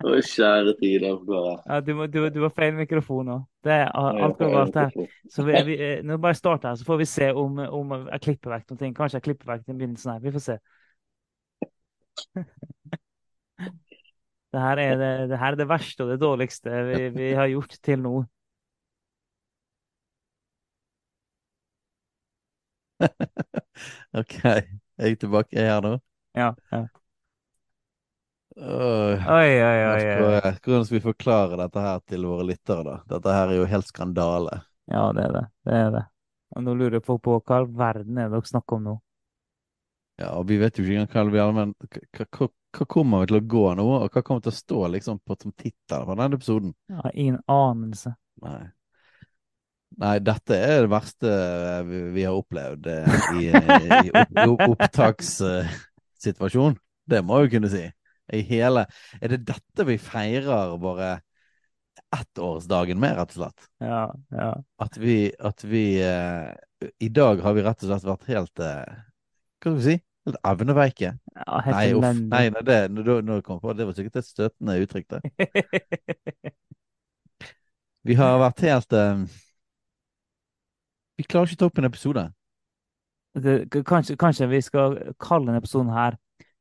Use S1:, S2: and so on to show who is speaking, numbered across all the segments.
S1: Å, kjære tid,
S2: Ja, du, må, du, du har feil mikrofon nå. Det er alt går galt her. Så vi, vi, nå bare starter her, så får vi se om, om jeg klipper vekk noen ting. Kanskje jeg klipper vekk den begynnelsen her. Vi får se. Det her er det, det, her er det verste og det dårligste vi, vi har gjort til nå.
S3: OK. Jeg er tilbake her nå.
S2: Ja, ja. Oi, oi, oi. oi.
S3: Hvordan skal vi forklare dette her til våre lyttere, da? Dette her er jo helt skandale.
S2: Ja, det er det. Det er det. Og nå lurer folk på hva all verden er det dere snakker om nå?
S3: Ja, og vi vet jo ikke engang hva vi men hva, kommer vi til å gå nå, og hva kommer til å stå liksom på som tittel på denne episoden?
S2: Ja, ingen anelse.
S3: Nei. Nei, dette er det verste vi, vi har opplevd eh, i, i opp, opp, opptakssituasjon. Det må jeg jo kunne si. I hele Er det dette vi feirer bare ettårsdagen med, rett og slett?
S2: Ja, ja.
S3: At vi, at vi uh, I dag har vi rett og slett vært helt uh, Hva skal vi si? Helt evneveike.
S2: ja helt
S3: Nei, uff. Nei, nei, det, når, nå kom på, det var sikkert et støtende uttrykk, det. Vi har vært helt uh, Vi klarer ikke å ta opp en episode.
S2: det, kanskje, kanskje vi skal kalle denne episoden her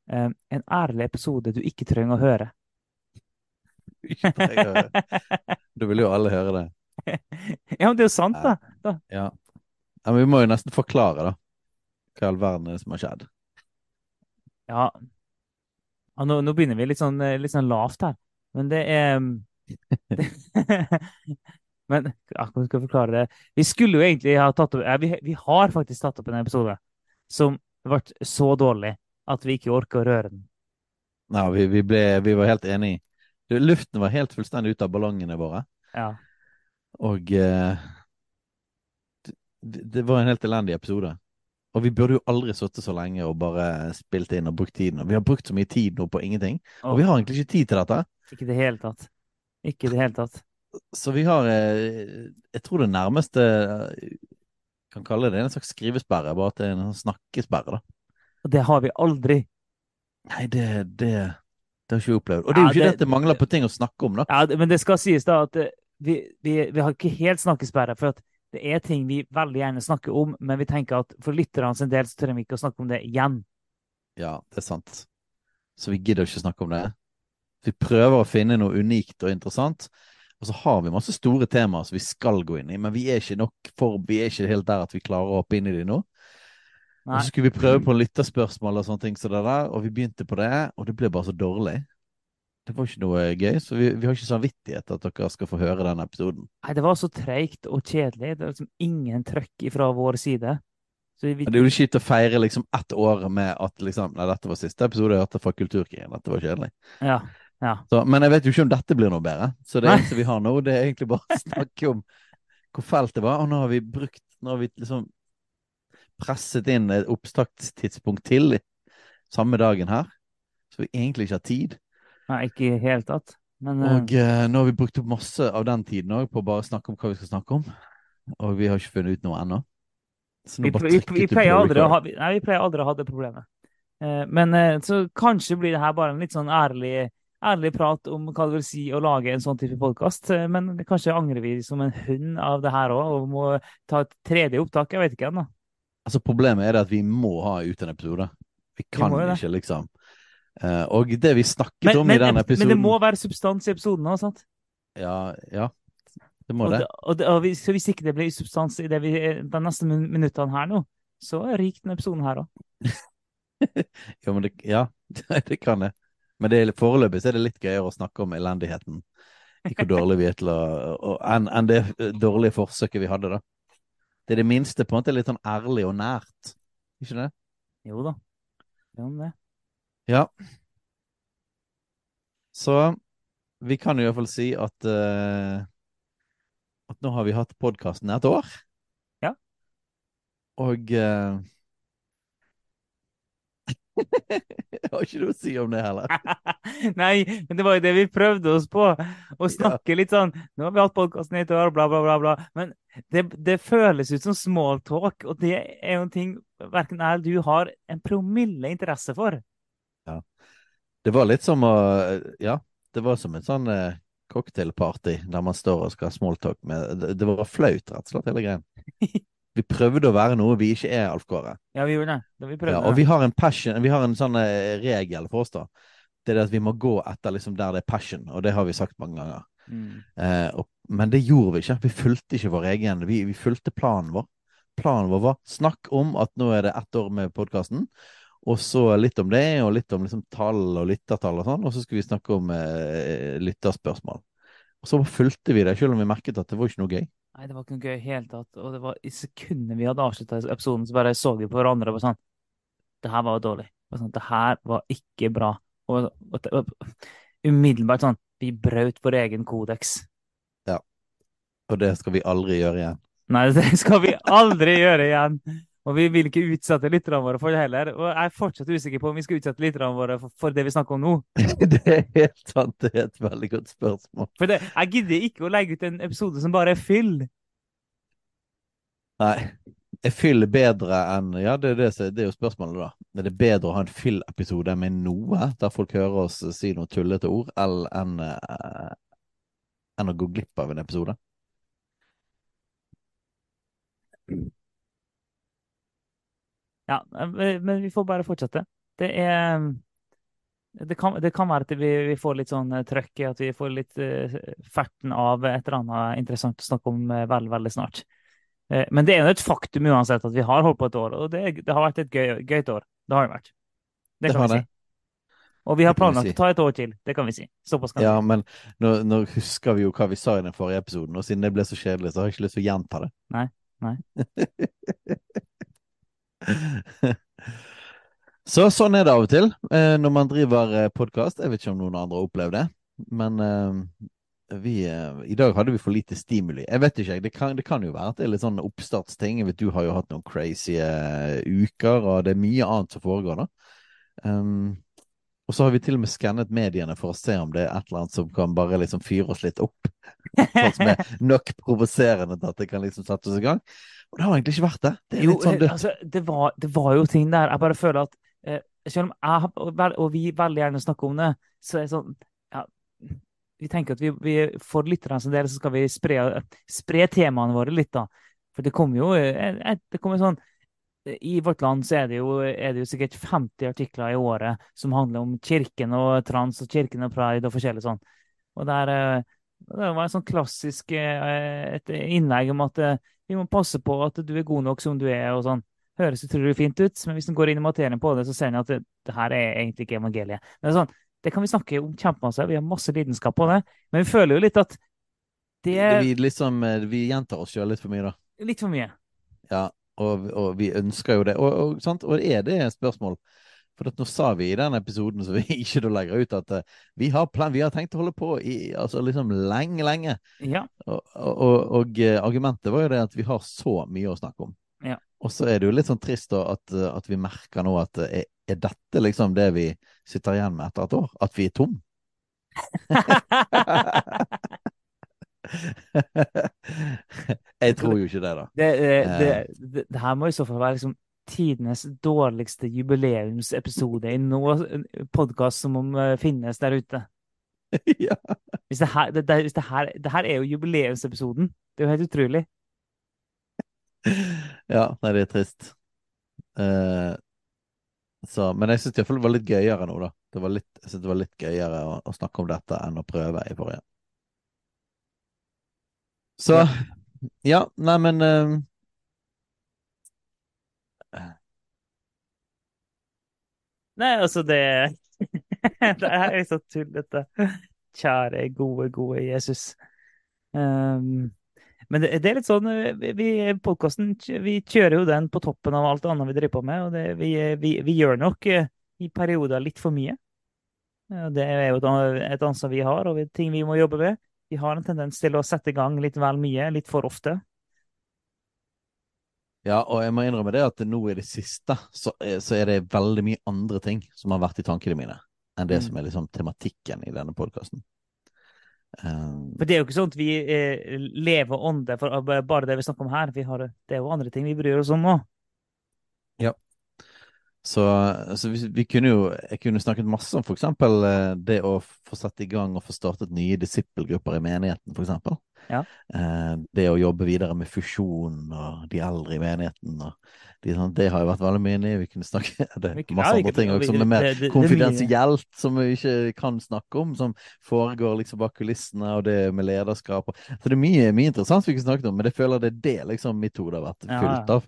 S2: eh, en ærlig episode du ikke trenger å høre.
S3: Da vil jo alle høre det.
S2: ja, men det er jo sant, da.
S3: Ja. ja, Men vi må jo nesten forklare, da. Hva i all verden er som har skjedd?
S2: Ja. ja nå, nå begynner vi litt sånn, eh, litt sånn lavt her, men det er Men hvordan skal jeg forklare det? Vi skulle jo egentlig ha tatt opp ja, vi, vi har faktisk tatt opp en episode som ble så dårlig at vi ikke orker å røre den.
S3: Nei, vi, vi, ble, vi var helt enige. Luften var helt fullstendig ute av ballongene våre.
S2: Ja.
S3: Og eh, det, det var en helt elendig episode. Og vi burde jo aldri sittet så lenge og bare spilt inn og brukt tiden. Og vi har brukt så mye tid nå på ingenting. Og vi har egentlig ikke tid til dette.
S2: Ikke i det hele tatt. Ikke i det hele tatt.
S3: Så vi har eh, Jeg tror det nærmeste eh, kan kalle det en slags skrivesperre, bare at det er en snakkesperre, da.
S2: Og det har vi aldri.
S3: Nei, det, det, det har ikke vi opplevd. Og det er jo ikke
S2: det-
S3: det at det mangler på ting å snakke om, da.
S2: Ja, men det skal sies da at eh, vi, vi, vi har ikke helt snakkesperre, for at det er ting vi veldig gjerne snakker om, men vi tenker at for lytterne sin del så trenger vi ikke å snakke om det igjen.
S3: Ja, det er sant. Så vi gidder ikke snakke om det. Vi prøver å finne noe unikt og interessant. Og så har vi masse store temaer som vi skal gå inn i, men vi er ikke nok for, vi er ikke helt der at vi klarer å hoppe inn i de nå. Og så skulle vi prøve på lytterspørsmål og sånne ting så der, og vi begynte på det, og det ble bare så dårlig. Det var ikke noe gøy, så vi, vi har ikke samvittighet at dere skal få høre den episoden.
S2: Nei, det var så treigt og kjedelig. Det var liksom ingen trøkk fra vår side. Så vi,
S3: Men det er jo kjipt å feire liksom ett år med at liksom, nei, dette var siste episode jeg hørte fra Kulturkrigen, dette var kjedelig.
S2: ja, ja.
S3: Så, men jeg vet jo ikke om dette blir noe bedre. Så det eneste vi har nå, det er egentlig bare å snakke om hvor fælt det var. Og nå har vi brukt Nå har vi liksom presset inn et oppstartstidspunkt til samme dagen her. Så vi egentlig ikke har tid.
S2: Nei, ikke i det hele tatt. Men eh,
S3: Og uh, nå har vi brukt opp masse av den tiden òg på å bare snakke om hva vi skal snakke om. Og vi har ikke funnet ut noe ennå.
S2: Vi, vi, vi, pleier aldri å ha, nei, vi pleier aldri å ha det problemet. Uh, men uh, så kanskje blir det her bare en litt sånn ærlig, ærlig prat om hva det vil si å lage en sånn type podkast. Men kanskje angrer vi som en hund av det her òg, og må ta et tredje opptak. Jeg vet ikke ennå.
S3: Altså Problemet er det at vi må ha ut en episode. Vi kan
S2: vi
S3: ikke, liksom. Uh, og det vi snakket
S2: Men,
S3: om
S2: men,
S3: i den episoden
S2: men det må være substans i episoden òg, sant?
S3: Ja, ja. Det må
S2: Og,
S3: det.
S2: og, og hvis, så hvis ikke det blir substans i det vi, de neste minuttene her nå, så ryker denne episoden her òg.
S3: Ja, men det, ja, det kan det. Men det foreløpig så er det litt gøyere å snakke om elendigheten i hvor dårlig vi er til å enn enn det dårlige forsøket vi hadde, da. Det er det minste på en måte litt sånn ærlig og nært. Ikke det?
S2: Jo da. Jo, det.
S3: Ja. Så vi kan jo i hvert fall si at uh, at nå har vi hatt podkasten et år.
S2: Ja.
S3: Og eh, Jeg har ikke noe å si om det heller.
S2: Nei, men det var jo det vi prøvde oss på. Å snakke litt sånn Nå har vi hatt podkasten i et år, bla, bla, bla. bla. Men det, det føles ut som small talk, og det er jo en ting verken jeg eller du har en promille interesse for.
S3: Det var litt som å Ja, det var som en sånn eh, cocktailparty der man står og skal ha smalltalk med Det, det var flaut, rett og slett, hele greien. Vi prøvde å være noe vi ikke er, Alf Kåre.
S2: Ja, vi gjorde det. Vi
S3: Ja, og vi har en passion, vi har en sånn eh, regel for oss, da. Det er det at vi må gå etter liksom der det er passion, og det har vi sagt mange ganger.
S2: Mm.
S3: Eh, og, men det gjorde vi ikke. Vi fulgte ikke vår egen. Vi, vi fulgte planen vår. Planen vår var snakk om at nå er det ett år med podkasten, og så litt om det, og litt om liksom, tall og lyttertall og sånn, og så skulle vi snakke om eh, lytterspørsmål. Og så fulgte vi det, selv om vi merket at det var ikke noe gøy.
S2: Nei, det var ikke noe gøy i hele tatt. Og det var i sekundet vi hadde avslutta episoden, så bare så vi på hverandre og bare sånn Det her var jo dårlig. Sånn, det her var ikke bra. Og, og, og, umiddelbart sånn Vi brøt vår egen kodeks.
S3: Og det skal vi aldri gjøre igjen.
S2: Nei, det skal vi aldri gjøre igjen. Og vi vil ikke utsette lytterne våre for det heller. Og jeg er fortsatt usikker på om vi skal utsette lytterne våre for, for det vi snakker om nå.
S3: det er helt sant. Det er et veldig godt spørsmål.
S2: For det, jeg gidder ikke å legge ut en episode som bare er fyll.
S3: Nei. Er fyll bedre enn Ja, det er, det, det er jo spørsmålet, da. Er det bedre å ha en fyll-episode med noe, der folk hører oss si noe tullete ord, eller enn eh, enn å gå glipp av en episode?
S2: Ja, men men vi får bare fortsette. Det er Det kan, det kan være at vi, vi får litt sånn eh, trøkk i at vi får litt uh, ferten av et eller annet interessant å snakke om uh, veldig, veldig snart. Uh, men det er jo et faktum uansett at vi har holdt på et år, og det, det har vært et gøy, gøyt år. Det har det vært. Det kan vi
S3: det.
S2: si. Og vi har planlagt
S3: si.
S2: å ta et år til. Det kan vi si. Såpass kan vi
S3: Ja, men nå, nå husker vi jo hva vi sa i den forrige episoden, og siden det ble så kjedelig, så har jeg ikke lyst til å gjenta det.
S2: Nei, nei.
S3: så sånn er det av og til eh, når man driver podkast. Jeg vet ikke om noen andre har opplevd det, men eh, vi, eh, i dag hadde vi for lite stimuli. Jeg vet ikke. Det kan, det kan jo være at det er litt sånn oppstartsting. Jeg vet Du har jo hatt noen crazy eh, uker, og det er mye annet som foregår, da. Um, og så har vi til og med skannet mediene for å se om det er et eller annet som kan bare liksom fyre oss litt opp. Sånn som er nok provoserende til at det kan liksom sette oss i gang. Og det har egentlig ikke vært det. Det er
S2: Jo,
S3: sånn det,
S2: altså, det var, det var jo ting der. Jeg bare føler at eh, selv om jeg og, og vi veldig gjerne snakker om det, så er det sånn ja, Vi tenker at vi, vi for lytterne som del så skal vi spre, spre temaene våre litt, da. For det kommer jo eh, eh, det kommer sånn I vårt land så er det, jo, er det jo sikkert 50 artikler i året som handler om kirken og trans og kirken og pride og forskjellig sånn. Og der, eh, det var en sånn klassisk eh, et innlegg om at eh, vi må passe på at du er god nok som du er, og sånn. Høres utrolig fint ut, men hvis en går inn i materien på det, så ser en at det, det her er egentlig ikke evangeliet. Men det er sånn, det kan vi snakke om kjempemasse, vi har masse lidenskap på det, men vi føler jo litt at det er
S3: Vi, liksom, eh, vi gjentar oss sjøl litt for mye, da.
S2: litt for mye.
S3: Ja, og, og vi ønsker jo det. Og, og, sant? og er det et spørsmål? For nå sa vi i den episoden som vi ikke da legger ut, at uh, vi har, plan, vi har tenkt å holde på i altså liksom lenge, lenge.
S2: Ja,
S3: Og, og, og eh, argumentet var jo det at vi har så mye å snakke om.
S2: Ja.
S3: Og så er det jo litt sånn trist da at, eh, at vi merker nå at er, er dette liksom det vi sitter igjen med etter et år? At vi er tom? Jeg tror jo ikke det, da.
S2: det, det, det, det her må i så fall være liksom tidenes dårligste jubileumsepisode i noen podkast som om eh, finnes der ute.
S3: ja.
S2: Hvis det her, det, det, hvis det her, det her er jo jubileumsepisoden. Det er jo helt utrolig.
S3: ja, nei, det er trist. Uh, så, men jeg syns iallfall det var litt gøyere nå, da. Det var litt, jeg synes det var litt gøyere å, å snakke om dette enn å prøve i forrige. Så ja, nei, men eh,
S2: Nei, altså, det Det er så tullete. Kjære, gode, gode Jesus. Um, men det, det er litt sånn eh, vi, vi, vi kjører jo den på toppen av alt annet vi driver på med, og det, vi, vi, vi gjør nok eh, i perioder litt for mye. Det er jo et ansvar vi har, og ting vi må jobbe med. Vi har en tendens til å sette i gang litt vel mye, litt for ofte.
S3: Ja, og jeg må innrømme det at nå i det siste så, er- så er det veldig mye andre ting som har vært i tankene mine, enn det
S2: Mm.
S3: som er liksom tematikken i denne podkasten.
S2: For det er jo ikke sånn at vi eh, lever om det for bare det vi snakker om her. Vi har, det er jo andre ting vi bryr oss om òg.
S3: så så vi, vi kunne jo Jeg kunne snakket masse om f.eks. det å få satt i gang og få startet nye disippelgrupper i menigheten, f.eks.
S2: Ja.
S3: Eh, det å jobbe videre med fusjon og de eldre i menigheten. De, sånn, det har jo vært veldig mye inni. Vi kunne snakke det er masse andre ting også, som er mer
S2: det- det- det er
S3: konfidensielt, som vi ikke kan snakke om. Som foregår liksom bak kulissene, og det med lederskap. Så det er mye, mye interessant vi kunne snakket om, men jeg føler det er det liksom mitt hode har vært fullt av.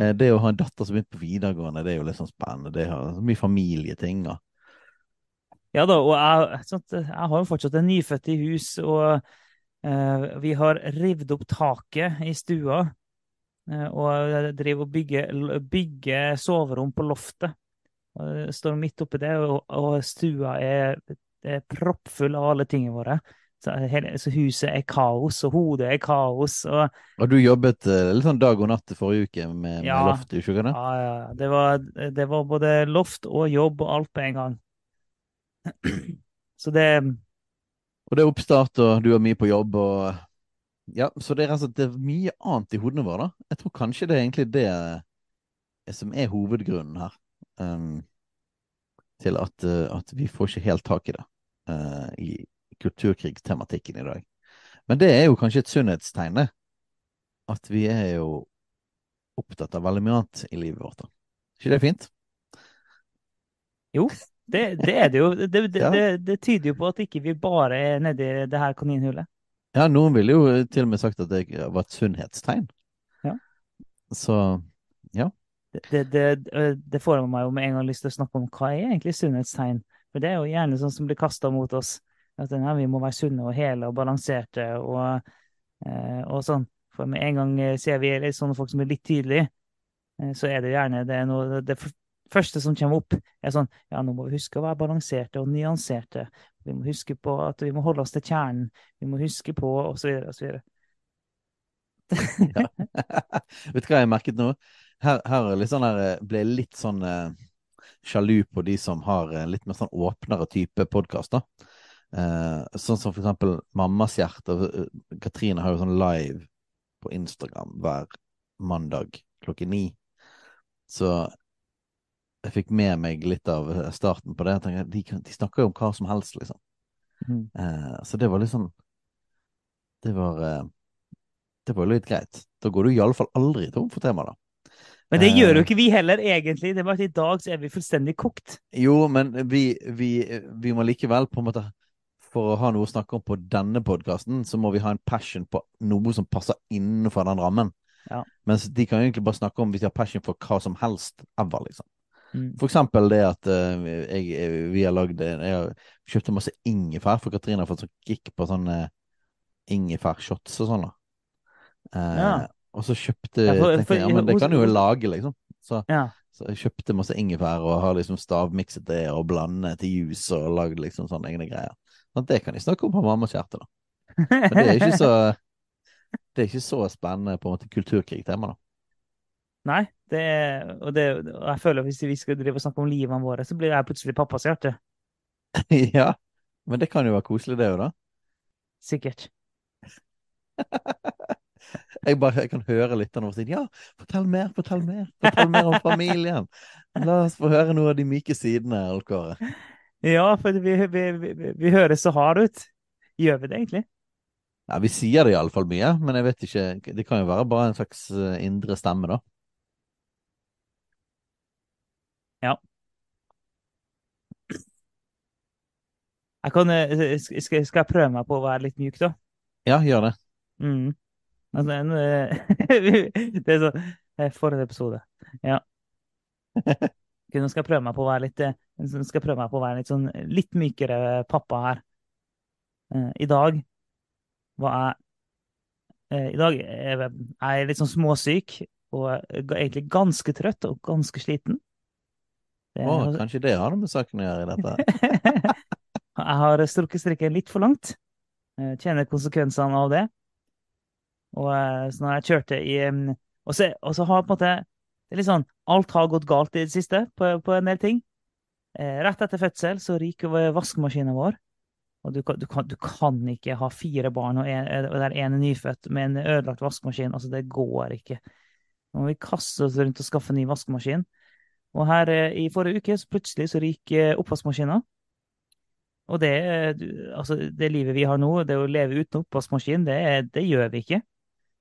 S3: Eh, Det å ha en datter som begynte på videregående, det er jo litt sånn spennende. Det har så mye familieting.
S2: Ja da, og jeg, sånt, jeg har jo fortsatt en nyfødt i hus, og vi har revet opp taket i stua. eh, og driver og bygger, bygger soverom på loftet. Og står midt oppi det, og, og stua er, er proppfull av alle tingene våre. Så, hele, så huset er kaos, og hodet er kaos. og
S3: Og du jobbet eh, litt sånn dag og natt forrige uke med, med
S2: Ja.
S3: loft, ikke sant?
S2: Ja, ja. Det var, det var både loft og jobb og alt på en gang. Så det
S3: Og det er oppstart, og du har mye på jobb, og Ja, så det er altså det er mye annet i hodene våre, da. Jeg tror kanskje det er egentlig det eh, som er hovedgrunnen her. Um, til at, eh, at vi får ikke helt tak i det uh, i kulturkrigstematikken i dag. Men det er jo kanskje et sunnhetstegn. At vi er jo opptatt av veldig mye annet i livet vårt. da. ikke det fint?
S2: Det, det er det jo. Det, det,
S3: Ja.
S2: det, tyder jo på at ikke vi bare er nedi det her kaninhullet.
S3: Ja, noen ville jo til og med sagt at det var et sunnhetstegn.
S2: Ja.
S3: Så
S2: Det, det, det, det får meg jo med en gang lyst til å snakke om hva er egentlig sunnhetstegn. For det er jo gjerne sånn som blir kasta mot oss. At ja, vi må være sunne og hele og balanserte og, og sånn. For med en gang eh, ser vi sånne folk som er litt tydelige, eh, så er det gjerne det, er noe, det første som kommer opp, er sånn Ja, nå må vi huske å være balanserte og nyanserte. Vi må huske på at vi må holde oss til kjernen. Vi må huske på og så videre og så videre.
S3: Vet du hva jeg merket nå? Her, her er sånn her, eh, ble jeg litt sånn eh, sjalu på de som har eh, litt mer sånn åpnere type podkast. Eh, sånn som for eksempel Mammas hjerte. Eh, Katrine har jo sånn live på Instagram hver mandag klokken ni. Så jeg fikk med meg litt av eh, starten på det. Jeg tenker, de, de snakker jo om hva som helst, liksom.
S2: Mm.
S3: Eh, så det var litt sånn Det var eh, Det var litt greit. Da går du iallfall aldri tom for tema, da.
S2: Men det gjør jo
S3: Eh.
S2: ikke vi heller, egentlig. Det er bare at i dag så er vi fullstendig kokt.
S3: Jo, men vi, vi, vi må likevel på en måte For å ha noe å snakke om på denne podkasten, så må vi ha en passion på noe som passer innenfor den rammen.
S2: Ja.
S3: Mens de kan egentlig bare snakke om hvis de har passion for hva som helst ever, liksom.
S2: Mm.
S3: For eksempel det at uh, jeg, vi har lagd Jeg har kjøpt masse ingefær, for Katrine har fått sånn kick på sånne ingefærshots og sånn. Eh,
S2: Ja.
S3: Og så kjøpte
S2: Ja, for- for-
S3: jeg, ja, men det kan jo lage, liksom. Så,
S2: Ja.
S3: så jeg kjøpte masse ingefær og har liksom stavmikset det og blandet til juice og lagd liksom sånne egne greier. Sånn, det kan jeg snakke om på mammas hjerte, da. Men det er ikke så Det er ikke så spennende på en måte kulturkrigtema, da.
S2: Nei, det er, og, det, og jeg føler at hvis vi skal drive og snakke om livene våre, så blir jeg plutselig pappas hjerte.
S3: ja, men det kan jo være koselig, det òg, da.
S2: Sikkert.
S3: Jeg bare jeg kan høre lytterne våre si ja, fortell mer, fortell mer. Fortell mer om familien. La oss få høre noe av de myke sidene, Alf Kåre.
S2: Ja, for vi, vi, vi, vi høres så harde ut. Gjør vi det egentlig?
S3: Ja, vi sier det iallfall mye, men jeg vet ikke Det kan jo være bare en slags eh, indre stemme, da.
S2: Jeg kan, eh, skal, jeg prøve meg på å være litt mjuk, da?
S3: Ja, gjør det.
S2: Mm. Altså, en, eh, det er sånn For Forrige episode. Ja. Nå skal jeg prøve meg på å være litt skal prøve meg på å være litt sånn litt mykere pappa her. I dag var jeg I dag er jeg litt sånn småsyk og egentlig ganske trøtt og ganske sliten. Det
S3: Å, kanskje det har noe med saken å gjøre i dette.
S2: Jeg har strukket strikken litt for langt. Jeg kjenner konsekvensene av det. Og eh, så når jeg kjørte i Og så, og så har på en måte det er litt sånn, Alt har gått galt i det siste på, på en del ting. Eh, rett etter fødsel så ryker vaskemaskinen vår. Og du kan, du, kan, du kan ikke ha fire barn og, en, og der én er nyfødt med en ødelagt vaskemaskin. Altså, det går ikke. Nå må vi kaste oss rundt og skaffe en ny vaskemaskin. Og her eh, i forrige uke så plutselig så ryker oppvaskmaskinen. Og det, altså, det livet vi har nå, det å leve uten oppvaskmaskin, det, det gjør vi ikke.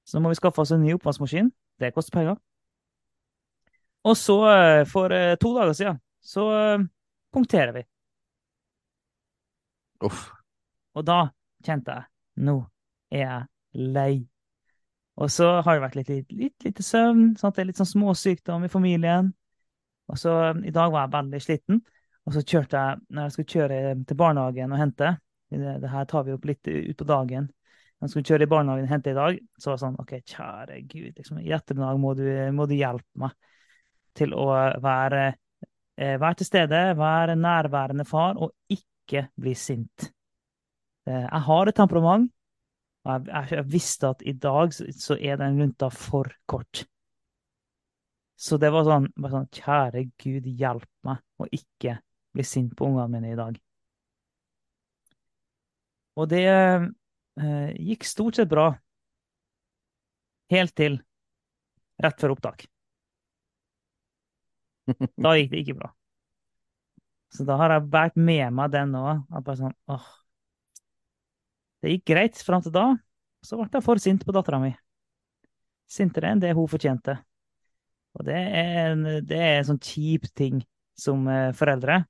S2: Så nå må vi skaffe oss en ny oppvaskmaskin. Det koster penger. Og så, eh, for eh, to dager siden, så eh, punkterer vi.
S3: Uff.
S2: Og da kjente jeg nå er jeg lei. Og så har det vært litt, litt, litt lite søvn. Sant? Det er litt sånn småsykdom i familien. Og så i dag var jeg veldig sliten. Og så kjørte jeg, når jeg skulle kjøre til barnehagen og hente Det, det her tar vi opp litt utpå dagen. Når jeg skulle kjøre i barnehagen og hente i dag, så var det sånn OK, kjære Gud, liksom, i ettermiddag må må du hjelpe meg til å være, eh, være til stede, være nærværende far, og ikke bli sint. Eh, Jeg har et temperament, og jeg, jeg, visste at i dag så, så er den lunta for kort. Så det var sånn, bare sånn Kjære Gud, hjelp meg å ikke bli sint på ungene mine i dag. Og det eh, gikk stort sett bra. Helt til rett før opptak. Da gikk det ikke bra. Så da har jeg båret med meg den òg. Sånn åh. Det gikk greit fram til da. Så ble jeg for sint på dattera mi. Sintere enn det hun fortjente. Og det er en, det er en sånn kjip ting som eh, foreldre.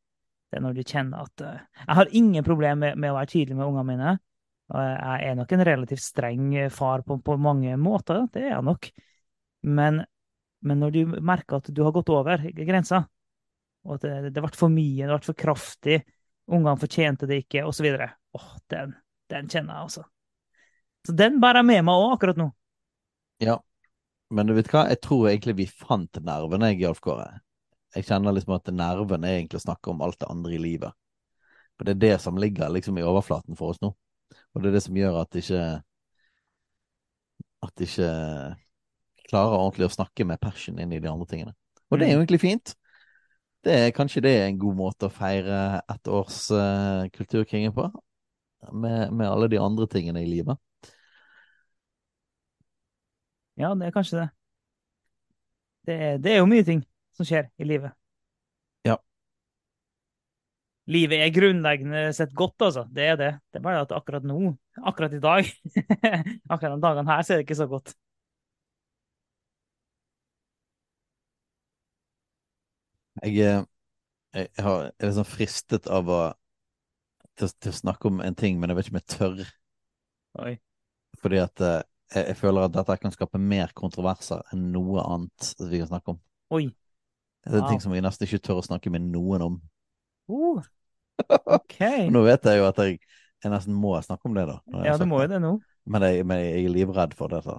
S2: Det er når du kjenner at eh, Jeg har ingen problemer med, med å være tydelig med ungene mine. Jeg er nok en relativt streng eh, far på, på mange måter, det er jeg nok. Men, men når du merker at du har gått over grensa, og at det, det ble for mye, det ble for kraftig, ungene fortjente det ikke, osv. Åh, den, den kjenner jeg, altså. Så den bærer jeg med meg òg akkurat nå.
S3: Ja. Men du vet hva, jeg tror egentlig vi fant nervene, Alf Kåre. Jeg kjenner liksom at nerven er egentlig å snakke om alt det andre i livet. For det er det som ligger liksom i overflaten for oss nå. Og det er det som gjør at ikke At ikke klarer ordentlig å snakke med passion inn i de andre tingene. Og det er jo egentlig fint. Det er Kanskje det er en god måte å feire ett års uh, Kulturkringen på. Med, med alle de andre tingene i livet.
S2: Ja, det er kanskje det. Det er, det er jo mye ting som skjer i livet.
S3: Ja.
S2: Livet er grunnleggende sett godt, altså. Det er det. Det er bare at akkurat nå, akkurat i dag, akkurat de dagene her, så er det ikke så godt.
S3: Jeg, er- jeg har, jeg er liksom fristet av å til, til å snakke om en ting, men jeg vet ikke om jeg tør.
S2: Oi.
S3: Fordi at eh, jeg, jeg føler at dette kan skape mer kontroverser enn noe annet vi kan snakke om.
S2: Oi.
S3: Det er
S2: Wow.
S3: ting som jeg nesten ikke tør å snakke med noen om.
S2: Uh. OK.
S3: Nå vet jeg jo at jeg, jeg nesten må snakke om det, da.
S2: Ja, du må jo det nå.
S3: Men jeg, men jeg er livredd for det. Så.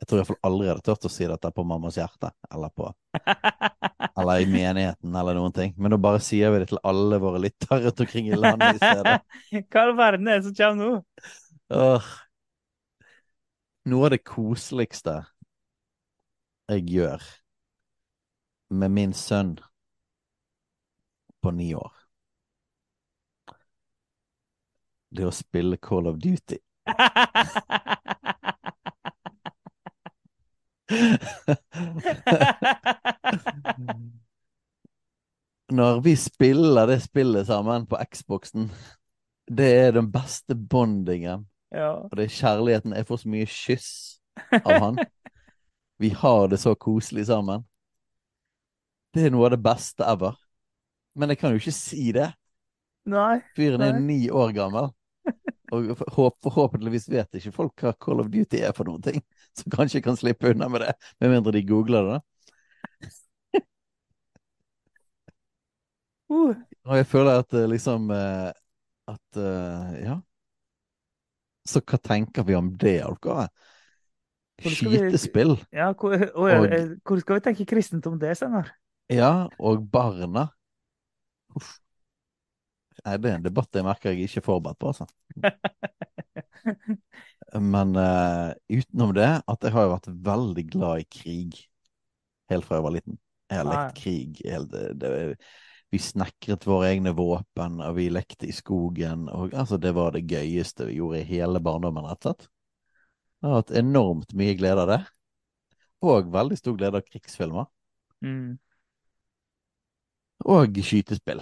S3: Jeg tror iallfall aldri jeg hadde turt å si dette på Mammas hjerte, eller på eller i menigheten, eller noen ting. Men nå bare sier vi det til alle våre lyttere rundt omkring i landet i stedet.
S2: Hva i all verden er det som kommer nå?
S3: Åh. Noe av det koseligste jeg gjør med min sønn på ni år, det å spille Call of Duty. Når vi spiller det spillet sammen på Xboxen, det er den beste bondingen.
S2: ja.
S3: Og det er kjærligheten. Jeg får så mye kyss av han. Vi har det så koselig sammen. Det er noe av det beste ever. Men jeg kan jo ikke si det.
S2: Nei.
S3: Fyren er ni år gammel. Og forhåpentligvis vet ikke folk hva Call of Duty er for noen ting. Så kanskje jeg kan slippe unna med det, med mindre de googler det.
S2: Uh.
S3: Og jeg føler at eh, liksom eh, At eh, Ja. Så hva tenker vi om det,
S2: vi-
S3: Skytespill.
S2: Ja, hvor,
S3: og,
S2: Og- hvor skal vi tenke kristent om det senere?
S3: Ja, og barna. Uff. Nei, det er en debatt jeg merker jeg ikke er forberedt på, altså. Men uh, utenom det, at jeg har jo vært veldig glad i krig helt fra jeg var liten. Jeg har
S2: Ah,
S3: lekt krig. Helt, det, det, vi snekret våre egne våpen, og vi lekte i skogen. Og, altså, det var det gøyeste vi gjorde i hele barndommen, rett og slett. Jeg har hatt enormt mye glede av det. Og veldig stor glede av krigsfilmer.
S2: Mm.
S3: Og skytespill.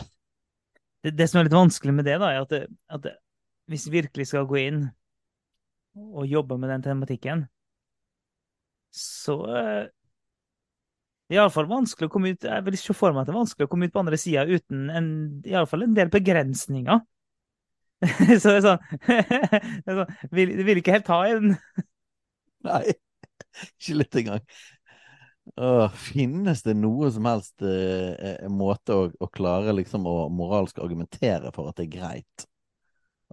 S2: Det, det som er litt vanskelig med det, da, er at, det, at det, hvis vi virkelig skal gå inn og jobbe med den tematikken, så eh, det er iallfall vanskelig å komme ut Jeg vil ikke for meg at det er vanskelig å komme ut på andre sida uten en, i alle fall en del begrensninger. så det er sånn, det er sånn vil, vil ikke helt ta en
S3: Nei, ikke litt engang. Åh, finnes det noe som helst eh, måte å, å klare liksom å moralsk argumentere for at det er greit?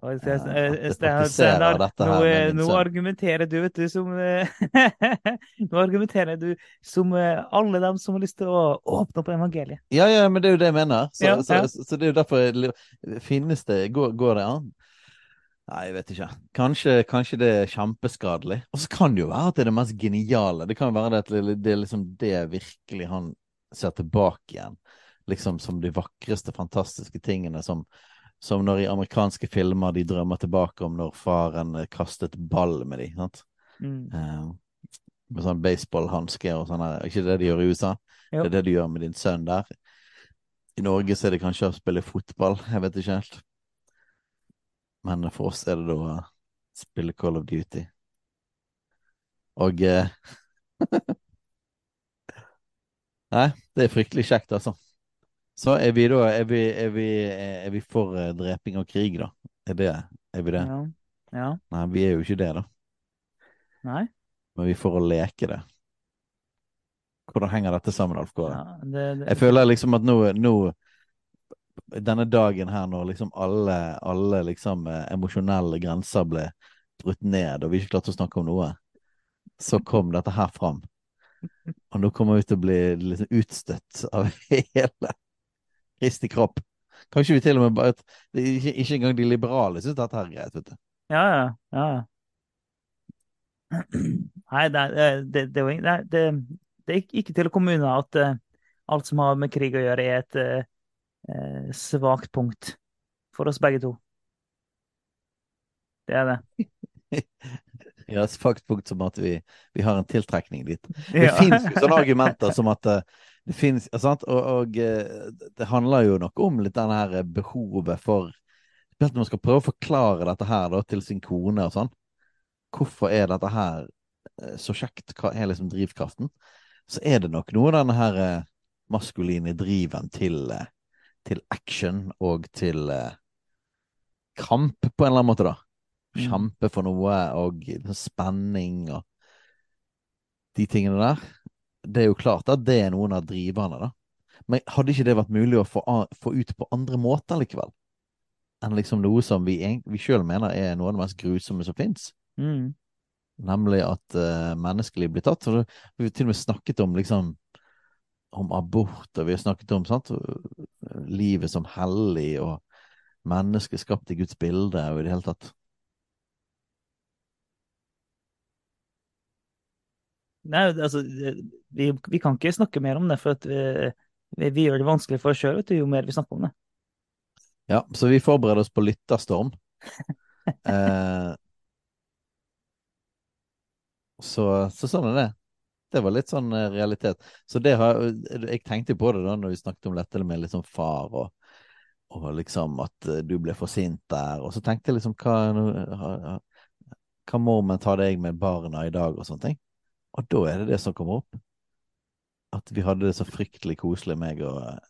S3: At
S2: eh, Ste-
S3: praktiserer
S2: Steinar,
S3: dette
S2: nå, nå argumenterer du, vet du, som Nå argumenterer du som alle dem som har lyst til å åpne opp evangeliet.
S3: Ja, ja, men det er jo det jeg mener. Så,
S2: Ja, ja.
S3: så, så det er jo derfor jeg Finnes det går, går det an? Nei, jeg vet ikke. Kanskje, kanskje det er kjempeskadelig. Og så kan det jo være at det er det mest geniale. Det kan jo være det at det er liksom det virkelig han ser tilbake igjen. Liksom som de vakreste, fantastiske tingene som, som når i amerikanske filmer de drømmer tilbake om når faren kastet ball med dem. sant?
S2: Mm.
S3: Uh, med sånn baseballhanske og sånn. her. Er ikke det de gjør i USA?
S2: Jo.
S3: Det er det du gjør med din sønn der. I Norge så er det kanskje å spille fotball, jeg vet ikke helt. Men for oss er det da å spille Call of Duty. Og eh, Nei, det er fryktelig kjekt, altså. Så er vi da Er vi, er vi, er vi for eh, dreping og krig, da? Er det Er vi det?
S2: Ja. ja.
S3: Nei, vi er jo ikke det, da.
S2: Nei.
S3: Men vi for å leke det. Hvordan henger dette sammen, Alf Kåre?
S2: Ja, det, det,
S3: Jeg føler liksom at nå, nå Denne dagen her når liksom alle, alle liksom eh, emosjonelle grenser ble brutt ned, og vi ikke klarte å snakke om noe, så kom dette her fram. Og nå kommer vi til å bli liksom utstøtt av hele Kristi kropp. Kanskje vi til og med bare ikke, ikke engang de liberale syns dette her er greit, vet du.
S2: Ja, ja. ja. Nei, det, det, det, det, er ikke- til å komme unna at uh, alt som har med krig å gjøre, er et eh, svakt punkt for oss begge to. Det er det.
S3: Ja, svakt punkt som at vi, vi har en tiltrekning dit. Det
S2: Ja.
S3: finnes jo sånne argumenter som at eh, det finnes? Og, og eh, det handler jo nok om litt denne her behovet for Spesielt når man skal prøve å forklare dette her da, til sin kone og sånn. Hvorfor er dette her eh, så kjekt? Hva er liksom drivkraften? Så er det nok noe av denne her eh, maskuline driven til, eh, til action og til eh, kamp, på en eller annen måte, da.
S2: Mm.
S3: Kjempe for noe og spenning og de tingene der. Det er jo klart at det er noen av driverne, da. Men hadde ikke det vært mulig å få, få ut på andre måter likevel? Enn liksom noe som vi, vi sjøl mener er noe av det mest grusomme som fins.
S2: Mm.
S3: Nemlig at uh, menneskeliv blir tatt. Og vi har til og med snakket om liksom om abort, og vi har snakket om sant, livet som hellig, og mennesket skapt i Guds bilde, og i det hele tatt.
S2: Nei, altså, vi, vi kan ikke snakke mer om det, for at vi, vi, vi gjør det vanskelig for oss sjøl jo mer vi snakker om det.
S3: Ja, så vi forbereder oss på lytterstorm. eh, så, så sånn er det. Det var litt sånn eh, realitet. Så det har Jeg tenkte på det da når vi snakket om dette med liksom far og, og liksom at eh, du ble for sint der. Og så tenkte jeg liksom hva Hva mormen tar deg med barna i dag og sånne ting? Og da er det det som kommer opp. At vi hadde det så fryktelig koselig, meg og eh,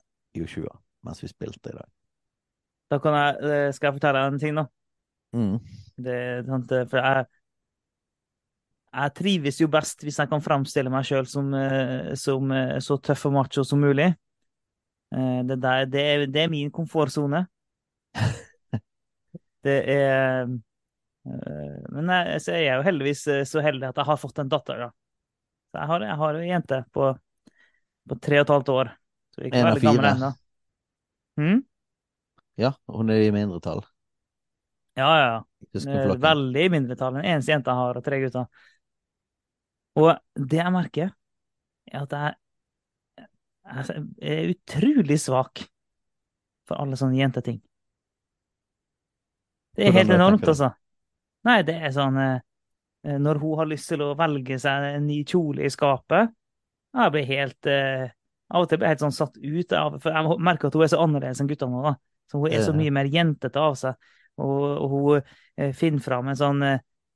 S3: Joshua, mens vi spilte i dag.
S2: Da kan jeg, eh, skal jeg fortelle deg en ting, da.
S3: Mm.
S2: Det, eh, for jeg, jeg trives jo best hvis jeg kan framstille meg sjøl som, eh, som eh, så tøff og macho som mulig. Eh, Det, der, det, er, det er min komfortsone. Det er Men jeg, så er jeg jo heldigvis så heldig at jeg har fått en datter, da. Så jeg har, jeg har en jente på, på tre og et halvt år. Så jeg ikke
S3: En
S2: veldig gammel ennå. Hmm?
S3: Ja, hun er i mindretall
S2: Ja, ja, veldig mindretall. Den eneste jenta har og tre gutter. Og det jeg merker, er at jeg jeg er utrolig svak for alle sånne jenteting. Det er helt enormt, altså. Nei, det er sånn eh, Når hun har lyst til å velge seg en ny kjole i skapet Jeg blir helt eh, Av og til blir jeg helt sånn satt ut av For jeg merker at hun er så annerledes enn guttene nå, da. Så hun er så mye mer jentete av seg. Og, og hun eh, finner fram en sånn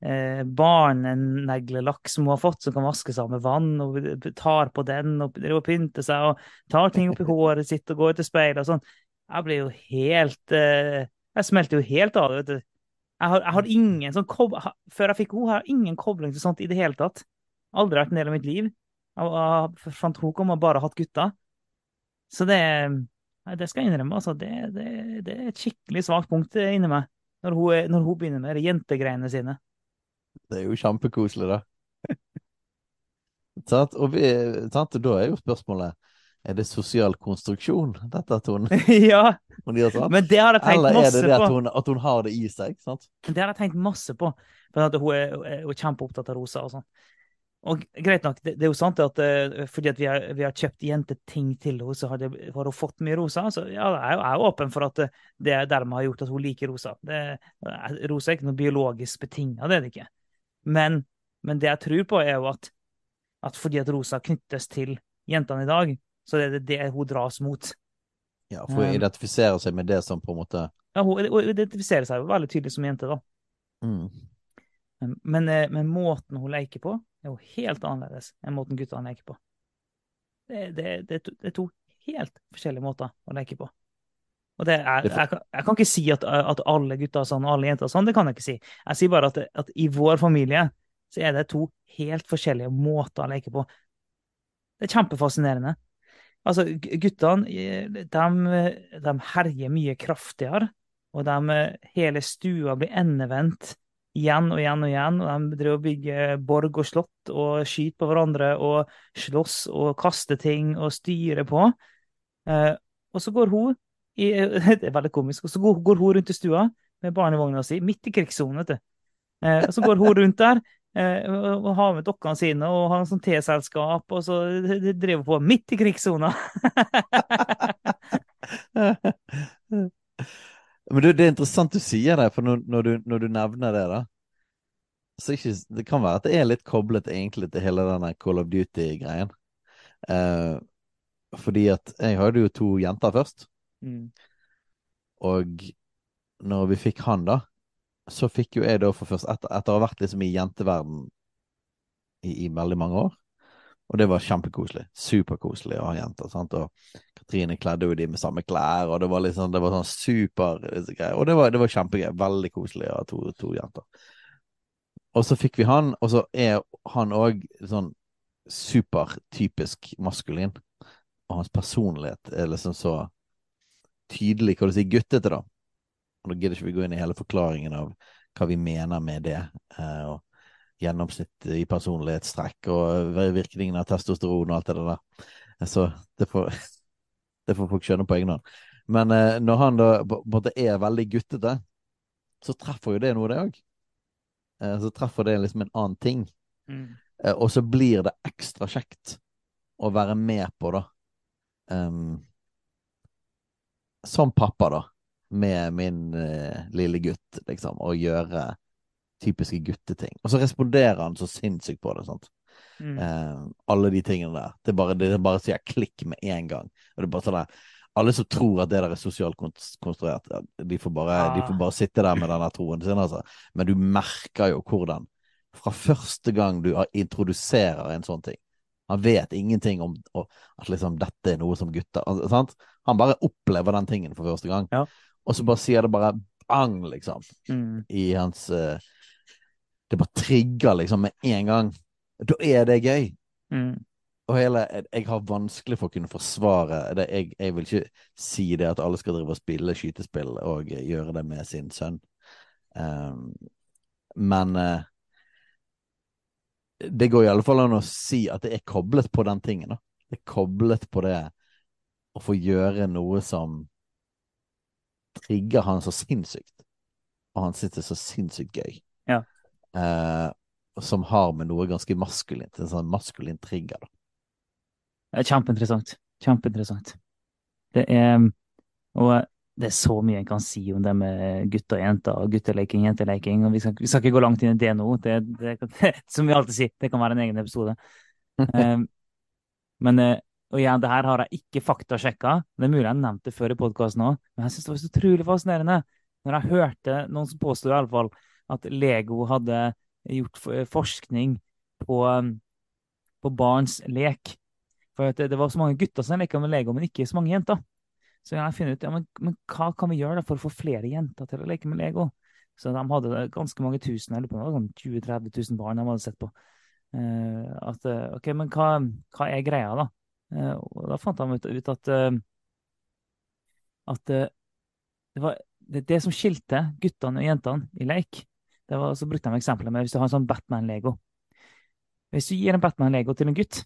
S2: eh, eh, barneneglelakk som hun har fått, som kan vaskes av med vann, og tar på den og og pynter seg og tar ting oppi håret sitt og går til speilet og sånn. Jeg blir jo helt eh, Jeg smelter jo helt av det, vet du. Jeg har, jeg har ingen sånn kob Før jeg fikk henne, har jeg ingen kobling til sånt i det hele tatt. Aldri vært en del av mitt liv. Jeg, jeg fant henne kom og bare hatt gutter. Så det det skal jeg innrømme, altså. Det, det, det er et skikkelig svakt punkt inni meg. Når hun, når hun begynner med de jentegreiene sine.
S3: Det er jo kjempekoselig, da. Tatt, Og, vi, tatt, da er jo spørsmålet Er det sosial konstruksjon, dette at hun,
S2: ja,
S3: hun gjør sånn?
S2: men det har jeg tenkt
S3: Eller er det det at hun, at hun har det i seg? sant?
S2: Det har jeg tenkt masse på. For hun er, er kjempeopptatt av rosa og sånn. Og greit nok, det, det er jo sant at eh, fordi at vi har, vi har kjøpt jenteting til henne, så har, det, har hun fått mye rosa. Så ja, jeg er jo jeg er åpen for at det dermed har gjort at hun liker rosa. Det, eh, rosa er ikke noe biologisk betinga, det er det ikke. Men, men det jeg tror på, er jo at, at fordi at rosa knyttes til jentene i dag, så er det det hun dras mot.
S3: Ja, For å
S2: Um,
S3: identifisere seg med det som på en måte
S2: Ja, hun, hun identifiserer seg jo veldig tydelig som jente, da.
S3: mm.
S2: Men, eh, men måten hun leker på, er jo helt annerledes enn måten guttene leker på. Det, det, det, det er to helt forskjellige måter å leke på. Og det er, jeg, kan, jeg kan ikke si at, at alle gutter er sånn og alle jenter er sånn, det kan jeg ikke si. Jeg sier bare at, at i vår familie så er det to helt forskjellige måter å leke på. Det er kjempefascinerende. Altså, gu- guttene, de, de herjer mye kraftigere, og de, hele stua blir endevendt igjen og igjen og igjen. og De driver og bygger borg og slott og skyter på hverandre og slåss og kaster ting og styrer på. Eh, og så går hun i, Det er veldig komisk. Og så går, går hun rundt i stua med barnevogna si, midt i krigssonen. Eh, og så går hun rundt der eh, og har med dokkene sine og har en sånn teselskap, og så driver hun på midt i krigssona.
S3: Men du, det er interessant du sier det, for når, når, du, når du nevner det, da så ikke, Det kan være at det er litt koblet egentlig til hele denne Call of Duty-greien. Eh, fordi at jeg hadde jo to jenter først,
S2: Mm.
S3: og når vi fikk han, da, så fikk jo jeg da for først Etter, etter å ha vært liksom i jenteverden i, i veldig mange år. Og det var kjempekoselig. Superkoselig å ha jenter. sant? Og Katrine kledde jo de med samme klær, og det var liksom, det var sånn super greier. Og det var, det var kjempegøy. Veldig koselig å ha to, to jenter. Og så fikk vi han, og så er han òg sånn supertypisk maskulin. Og hans personlighet er liksom så tydelig, hva du sier, guttete, da. Og da gidder ikke vi gå inn i hele forklaringen av hva vi mener med det. eh, og gjennomsnitt i personlighetstrekk og virkningen av testosteron og alt det der. Så det får, det får folk skjønne på egen hånd. Men eh, når han da på en måte er veldig guttete, så treffer jo det noe, det òg. Eh, så treffer det liksom en annen ting.
S2: Mm.
S3: Og så blir det ekstra kjekt å være med på, da. Ehm, som pappa, da. Med min eh, lille gutt, liksom. Og gjøre typiske gutteting. Og så responderer han så sinnssykt på det. sant?
S2: Mm.
S3: Eh, alle de tingene der. Det er bare, det er bare sier klikk med en gang. Og det er bare sånn der, Alle som tror at det der er sosialt konstruert, ja, de, får bare, de får
S2: Ah.
S3: bare sitte der med den der troen sin, altså. Men du merker jo hvordan Fra første gang du introduserer en sånn ting Han vet ingenting om og, at liksom dette er noe som gutter altså, sant? Han bare opplever den tingen for første gang.
S2: Ja.
S3: Og så bare sier det bare bang, liksom
S2: Mm.
S3: i hans uh, Det bare trigger liksom med en gang. Da er det gøy.
S2: Mm.
S3: Og hele, jeg- har vanskelig for å kunne forsvare det. Jeg, jeg vil ikke si det at alle skal drive og spille skytespill og gjøre det med sin sønn. Um, men eh, det går i alle fall an å si at det er koblet på den tingen. Da. Det er koblet på det å få gjøre noe som trigger han så sinnssykt. Og han sitter er så sinnssykt gøy.
S2: Ja.
S3: Eh, som har med noe ganske maskulint, en sånn maskulin trigger, da.
S2: Er kjempeinteressant. Kjempeinteressant. Det er Og det er så mye en kan si om det med gutter og jenter, gutteleking, jenteleking. og Vi skal, vi skal ikke gå langt inn i det nå. Det, det, det, som vi alltid sier, det kan være en egen episode. um, men uh, og igjen, det her har jeg ikke faktasjekka. Det er mulig jeg nevnte det før i podkasten òg, men jeg syns det var så utrolig fascinerende når jeg hørte noen som påsto i alle fall at Lego hadde gjort forskning på, på barns lek. For det, det, var så mange gutter som leka med Lego, men ikke så mange jenter. Så jeg finner ut ja, men, men hva kan vi gjøre for å få flere jenter til å leke med Lego. Så de hadde ganske mange tusen, eller på sånn 20 000-30 000 barn de hadde sett på. Uh, at, ok, Men hva, hva er greia, da? Uh, og Da fant de ut, ut at, uh, at det, var, det, det, som skilte guttene og jentene i leik, det var, så brukte de eksempler med hvis du har en sånn Batman-lego. Hvis du gir en Batman-lego til en gutt,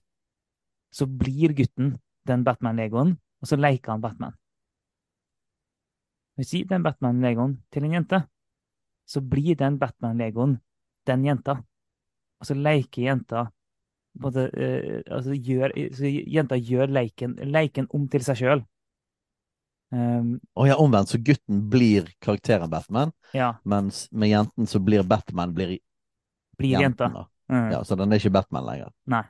S2: så blir gutten den Batman-legoen, og så leker han Batman. Hvis du gir den Batman-legoen til en jente, så blir den Batman-legoen den jenta. Og så leker jenta både, uh, altså gjør, så Jenta gjør leiken, leiken om til seg sjøl.
S3: Um, og ja, omvendt, så gutten blir karakteren Batman,
S2: ja.
S3: mens med jenten så blir Batman blir,
S2: blir jenta.
S3: Mm. Ja, så den er ikke Batman lenger.
S2: Nei.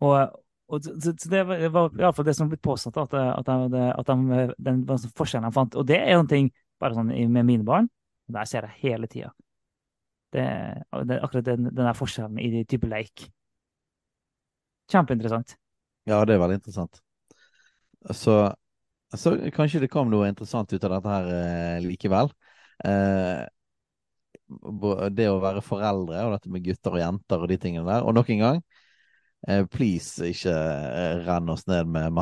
S2: Og, og så, så det var, var iallfall det som ble påstått, at, at, de, at de, den forskjellen de fant. Og det er ting bare sånn med mine barn. Der ser jeg hele tida. Det, det, akkurat den, den forskjellen i de type leik. Kjempeinteressant.
S3: Ja, det er veldig interessant. Så, så, kanskje det kom noe interessant ut av dette her eh, likevel. Eh, det å være foreldre og dette med gutter og jenter og de tingene der. Og nok en gang, please ikke eh, renn oss ned med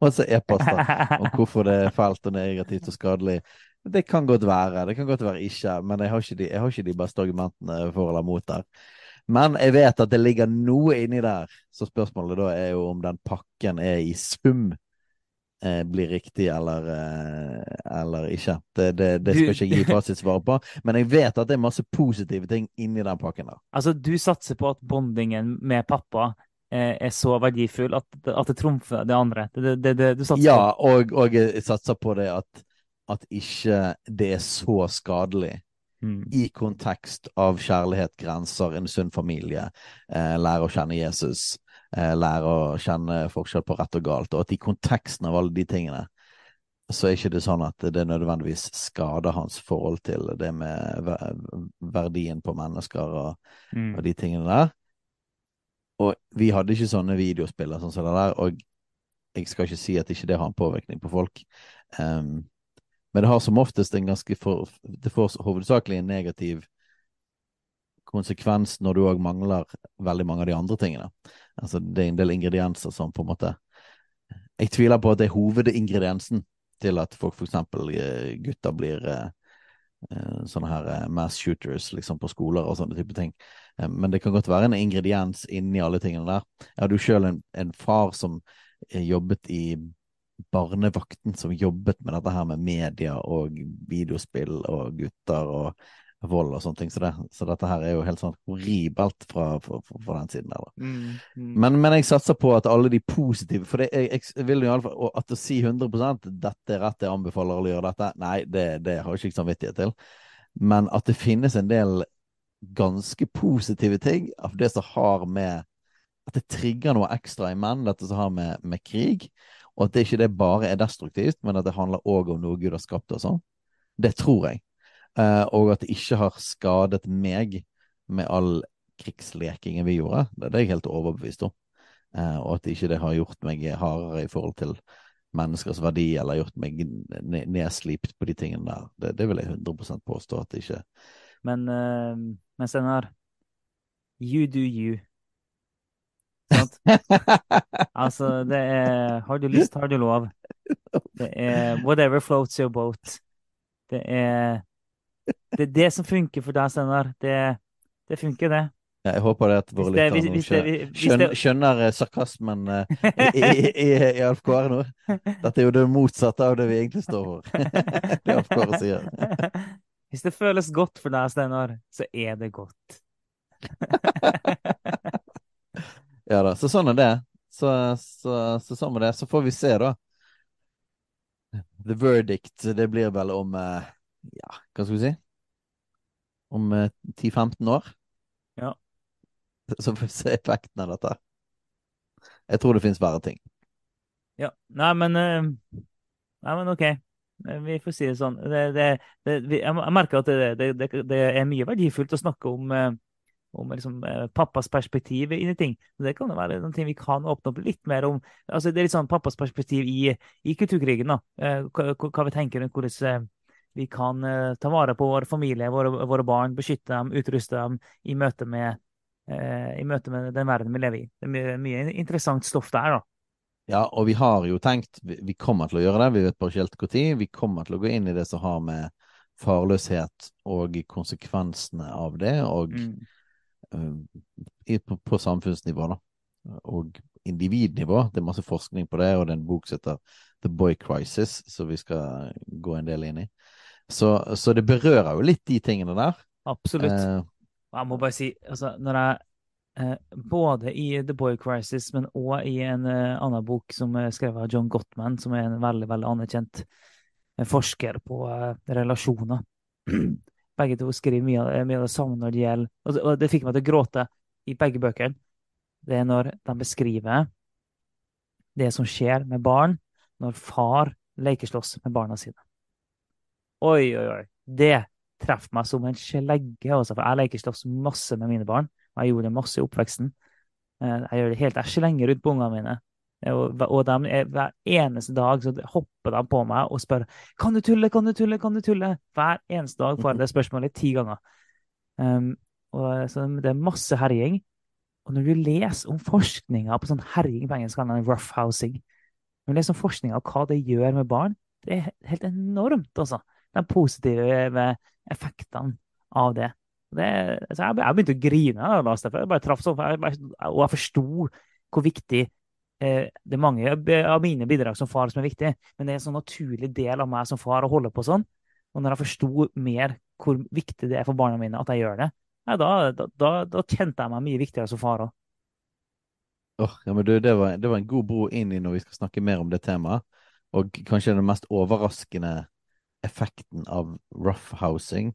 S3: masse e-poster om hvorfor det er fælt og negativt og skadelig. Det kan godt være, det kan godt være ikke, men jeg har ikke de, har ikke de beste argumentene for eller mot der. Men jeg vet at det ligger noe inni der, så spørsmålet da er jo om den pakken er i sum eh, blir riktig eller, eh, eller ikke. Det, det, det, skal ikke jeg gi fasitsvar på, men jeg vet at det er masse positive ting inni den pakken der.
S2: Altså, du satser på at bondingen med pappa eh, er så verdifull at, at det trumfer det andre? Det, det, du satser
S3: ja, på? og, og jeg satser på det at at ikke det er så skadelig. Mm. I kontekst av kjærlighet, grenser, en sunn familie, eh, lære å kjenne Jesus, eh, lære å kjenne forskjell på rett og galt, og at i konteksten av alle de tingene, så er ikke det sånn at det nødvendigvis skader hans forhold til det med verdien på mennesker og, mm. og de tingene der. Og vi hadde ikke sånne videospiller sånn som det der, og jeg skal ikke si at ikke det har en påvirkning på folk. Um, men det har som oftest en ganske for, Det får hovedsakelig en negativ konsekvens når du òg mangler veldig mange av de andre tingene. Altså det er en del ingredienser som på en måte Jeg tviler på at det er hovedingrediensen til at folk f.eks. Eh, gutter blir eh, sånne her mass shooters liksom på skoler og sånne type ting. Men det kan godt være en ingrediens inni alle tingene der. Jeg hadde jo sjøl en, en, far som jobbet i barnevakten som jobbet med dette her med media og videospill og gutter og vold og sånne ting. Så, det, så dette her er jo helt sånn horribelt fra, fra, fra den siden der.
S2: Mm, mm.
S3: Men, men, jeg satser på at alle de positive For det, jeg, jeg vil jo iallfall At å si 100 dette er rett, jeg anbefaler alle å gjøre dette, nei, det, det har jeg ikke samvittighet til. Men at det finnes en del ganske positive ting av det som har med At det trigger noe ekstra i menn, dette som har med, med krig og at det ikke det bare er destruktivt, men at det handler òg om noe Gud har skapt og sånn. Det tror jeg. Uh, og at det ikke har skadet meg med all krigslekingen vi gjorde. Det, er jeg helt overbevist om. Uh, og at ikke det har gjort meg hardere i forhold til menneskers verdi, eller gjort meg nedslipt på de tingene der. Det, det vil jeg 100 påstå at det ikke
S2: Men, uh, men Steinar, you do you. Sant? altså, det er Har du lyst, har du lov. Det er whatever floats your boat. Det er det, er det som funker for deg, Steinar. Det, det funker, det.
S3: Jeg håper det at våre lyttere
S2: skjønner,
S3: skjønner,
S2: det-
S3: skjønner eh, sarkasmen eh, i, i, i, i Alf Kåre nå. Dette er jo det motsatte av det vi egentlig står for. det Alf Kåre sier.
S2: Hvis det føles godt for deg, Steinar, så er det godt.
S3: Ja da, så sånn er det. Så, så, så sånn med det. Så får vi se, da. The verdict, det blir vel om eh, Ja, hva skal vi si? Om eh, 10-15 år.
S2: Ja.
S3: Så får vi se effekten av dette. Jeg tror det finnes verre ting.
S2: Ja. Nei, men eh, Nei, men OK. Eh, Vi får si det sånn. Det, det, det, jeg merker at det, det, det, det er mye verdifullt å snakke om, eh, om liksom, eh, pappas perspektiv inn i ting. Det kan jo være noe vi kan åpne opp litt mer om. Altså, det er litt sånn pappas perspektiv i, i kulturkrigen. da. Eh, Hva, hva vi tenker rundt hvordan eh, vi kan eh, ta vare på vår familie, våre, våre barn, beskytte dem, utruste dem i møte med, eh, i møte med den verden vi lever i. Det er mye, mye interessant stoff der, da.
S3: Ja, og vi har jo tenkt Vi, kommer til å gjøre det, vi vet bare ikke helt når. Vi kommer til å gå inn i det som har med farløshet og konsekvensene av det, og
S2: Mm.
S3: uh, på, på samfunnsnivå, da. Og individnivå. Det er masse forskning på det, og det er en bok som heter The Boy Crisis, som vi skal gå en del inn i. Så, så det berører jo litt de tingene der.
S2: Absolutt.
S3: Eh,
S2: Jeg må bare si, altså, når jeg eh, Både i The Boy Crisis, men òg i en eh, annen bok som er skrevet av John Gottman, som er en veldig veldig anerkjent eh, forsker på eh, relasjoner. Begge to skriver mye av, mye av det samme når det gjelder og, og det fikk meg til å gråte i begge bøkene. Det er når de beskriver det som skjer med barn når far lekeslåss med barna sine. Oi, oi, oi. Det treffer meg som en slegge. Også, for jeg leker slåss masse med mine barn. og Jeg gjorde det masse i oppveksten. Eh, Jeg gjør det helt jeg slenger ut på ungene mine. Eh, Og, og er- hver eneste dag så hopper de på meg og spør kan du tulle, kan du tulle, kan du tulle? Hver eneste dag får jeg det spørsmålet ti ganger. Um, og, så det er masse herjing. Og når du leser om forskninga på sånn herjing på engelsk, kaller roughhousing Når du leser om forskninga hva det gjør med barn, det er helt enormt, altså. De positive effektene av det. det så jeg, jeg begynte å grine da jeg leste det, bare traff sånn, og jeg forsto hvor viktig eh, Det er mange av mine bidrag som far som er viktig, men det er en sånn naturlig del av meg som far å holde på sånn. Og når jeg forsto mer hvor viktig det er for barna mine at jeg gjør det, ja, da, da, da, da kjente jeg meg mye viktigere som far òg.
S3: Åh, ja, men du, det var, det var en god bro inn i når vi skal snakke mer om det temaet. Og kanskje den mest overraskende effekten av roughhousing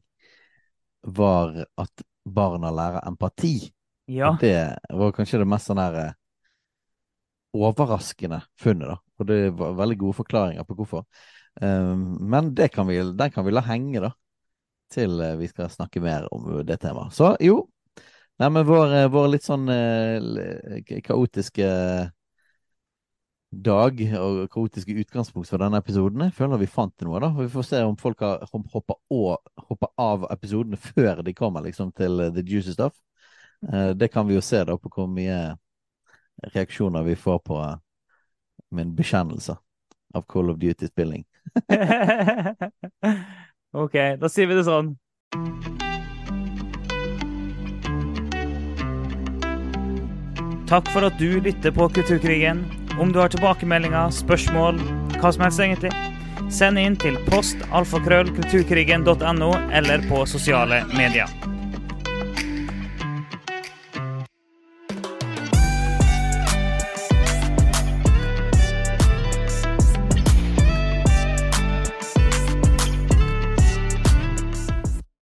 S3: var at barna lærer empati.
S2: Ja.
S3: Det var kanskje det mest sånn her eh, overraskende funnet, da. Og det var veldig gode forklaringer på hvorfor. Um, men det kan vi, den kan vi la henge, da. Til eh, vi skal snakke mer om det temaet. Så jo. Nei, men vår, eh, vår litt sånn kaotiske dag og kaotiske utgangspunkt for denne episoden. Jeg føler vi fant noe, da. Vi får se om folk har hoppa, av episodene før de kommer liksom til eh, the juicy stuff. Eh, Det kan vi jo se da på hvor mye reaksjoner vi får på eh, min bekjennelse av Call of Duty-spilling.
S2: OK, da sier vi det sånn. Takk for at du lytter på Kulturkrigen. Om du har tilbakemeldinger, spørsmål, hva som helst egentlig, send inn til postalfakrøllkulturkrigen.no eller på sosiale medier.